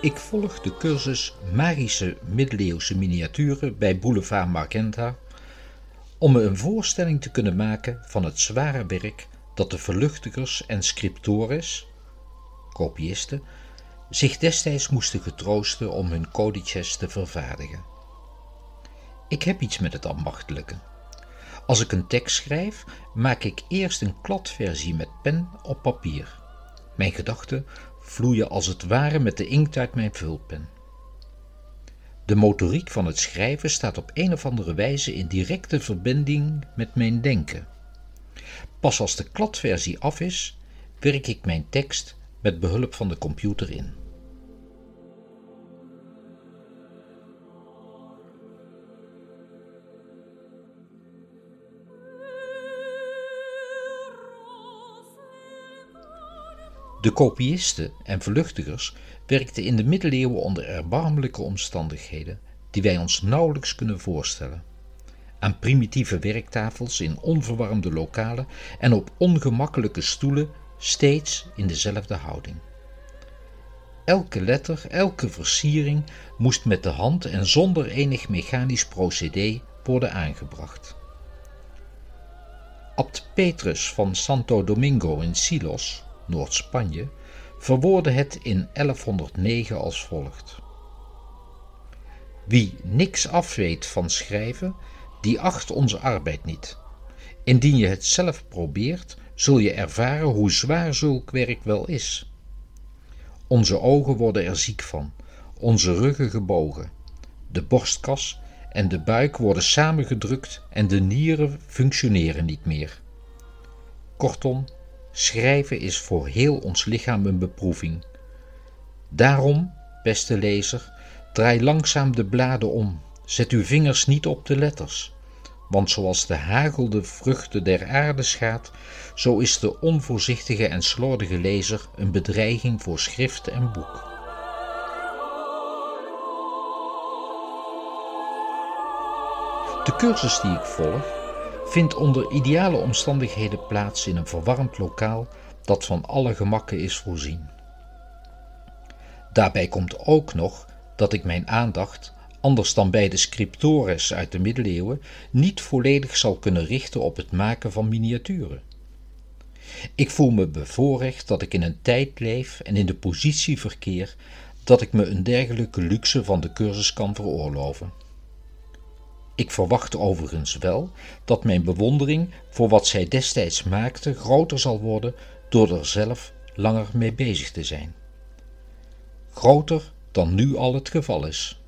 Ik volg de cursus Magische middeleeuwse miniaturen bij Boulevard Magenta om me een voorstelling te kunnen maken van het zware werk dat de verluchtigers en scriptores, kopiisten, zich destijds moesten getroosten om hun codices te vervaardigen. Ik heb iets met het ambachtelijke. Als ik een tekst schrijf, maak ik eerst een kladversie met pen op papier. Mijn gedachten vloeien als het ware met de inkt uit mijn vulpen. De motoriek van het schrijven staat op een of andere wijze in directe verbinding met mijn denken. Pas als de kladversie af is, werk ik mijn tekst met behulp van de computer in. De kopiisten en vluchtigers werkten in de middeleeuwen onder erbarmelijke omstandigheden die wij ons nauwelijks kunnen voorstellen. Aan primitieve werktafels in onverwarmde lokalen en op ongemakkelijke stoelen steeds in dezelfde houding. Elke letter, elke versiering moest met de hand en zonder enig mechanisch procedé worden aangebracht. Abt Petrus van Santo Domingo in Silos Noord-Spanje, verwoordde het in 1109 als volgt. Wie niks afweet van schrijven, die acht onze arbeid niet. Indien je het zelf probeert, zul je ervaren hoe zwaar zulk werk wel is. Onze ogen worden er ziek van, onze ruggen gebogen, de borstkas en de buik worden samengedrukt en de nieren functioneren niet meer. Kortom, Schrijven is voor heel ons lichaam een beproeving. Daarom, beste lezer, draai langzaam de bladen om. Zet uw vingers niet op de letters. Want zoals de hagel de vruchten der aarde schaadt, zo is de onvoorzichtige en slordige lezer een bedreiging voor schrift en boek. De cursus die ik volg vindt onder ideale omstandigheden plaats in een verwarmd lokaal dat van alle gemakken is voorzien. Daarbij komt ook nog dat ik mijn aandacht, anders dan bij de scriptores uit de middeleeuwen, niet volledig zal kunnen richten op het maken van miniaturen. Ik voel me bevoorrecht dat ik in een tijd leef en in de positie verkeer dat ik me een dergelijke luxe van de cursus kan veroorloven. Ik verwacht overigens wel dat mijn bewondering voor wat zij destijds maakte groter zal worden door er zelf langer mee bezig te zijn. Groter dan nu al het geval is.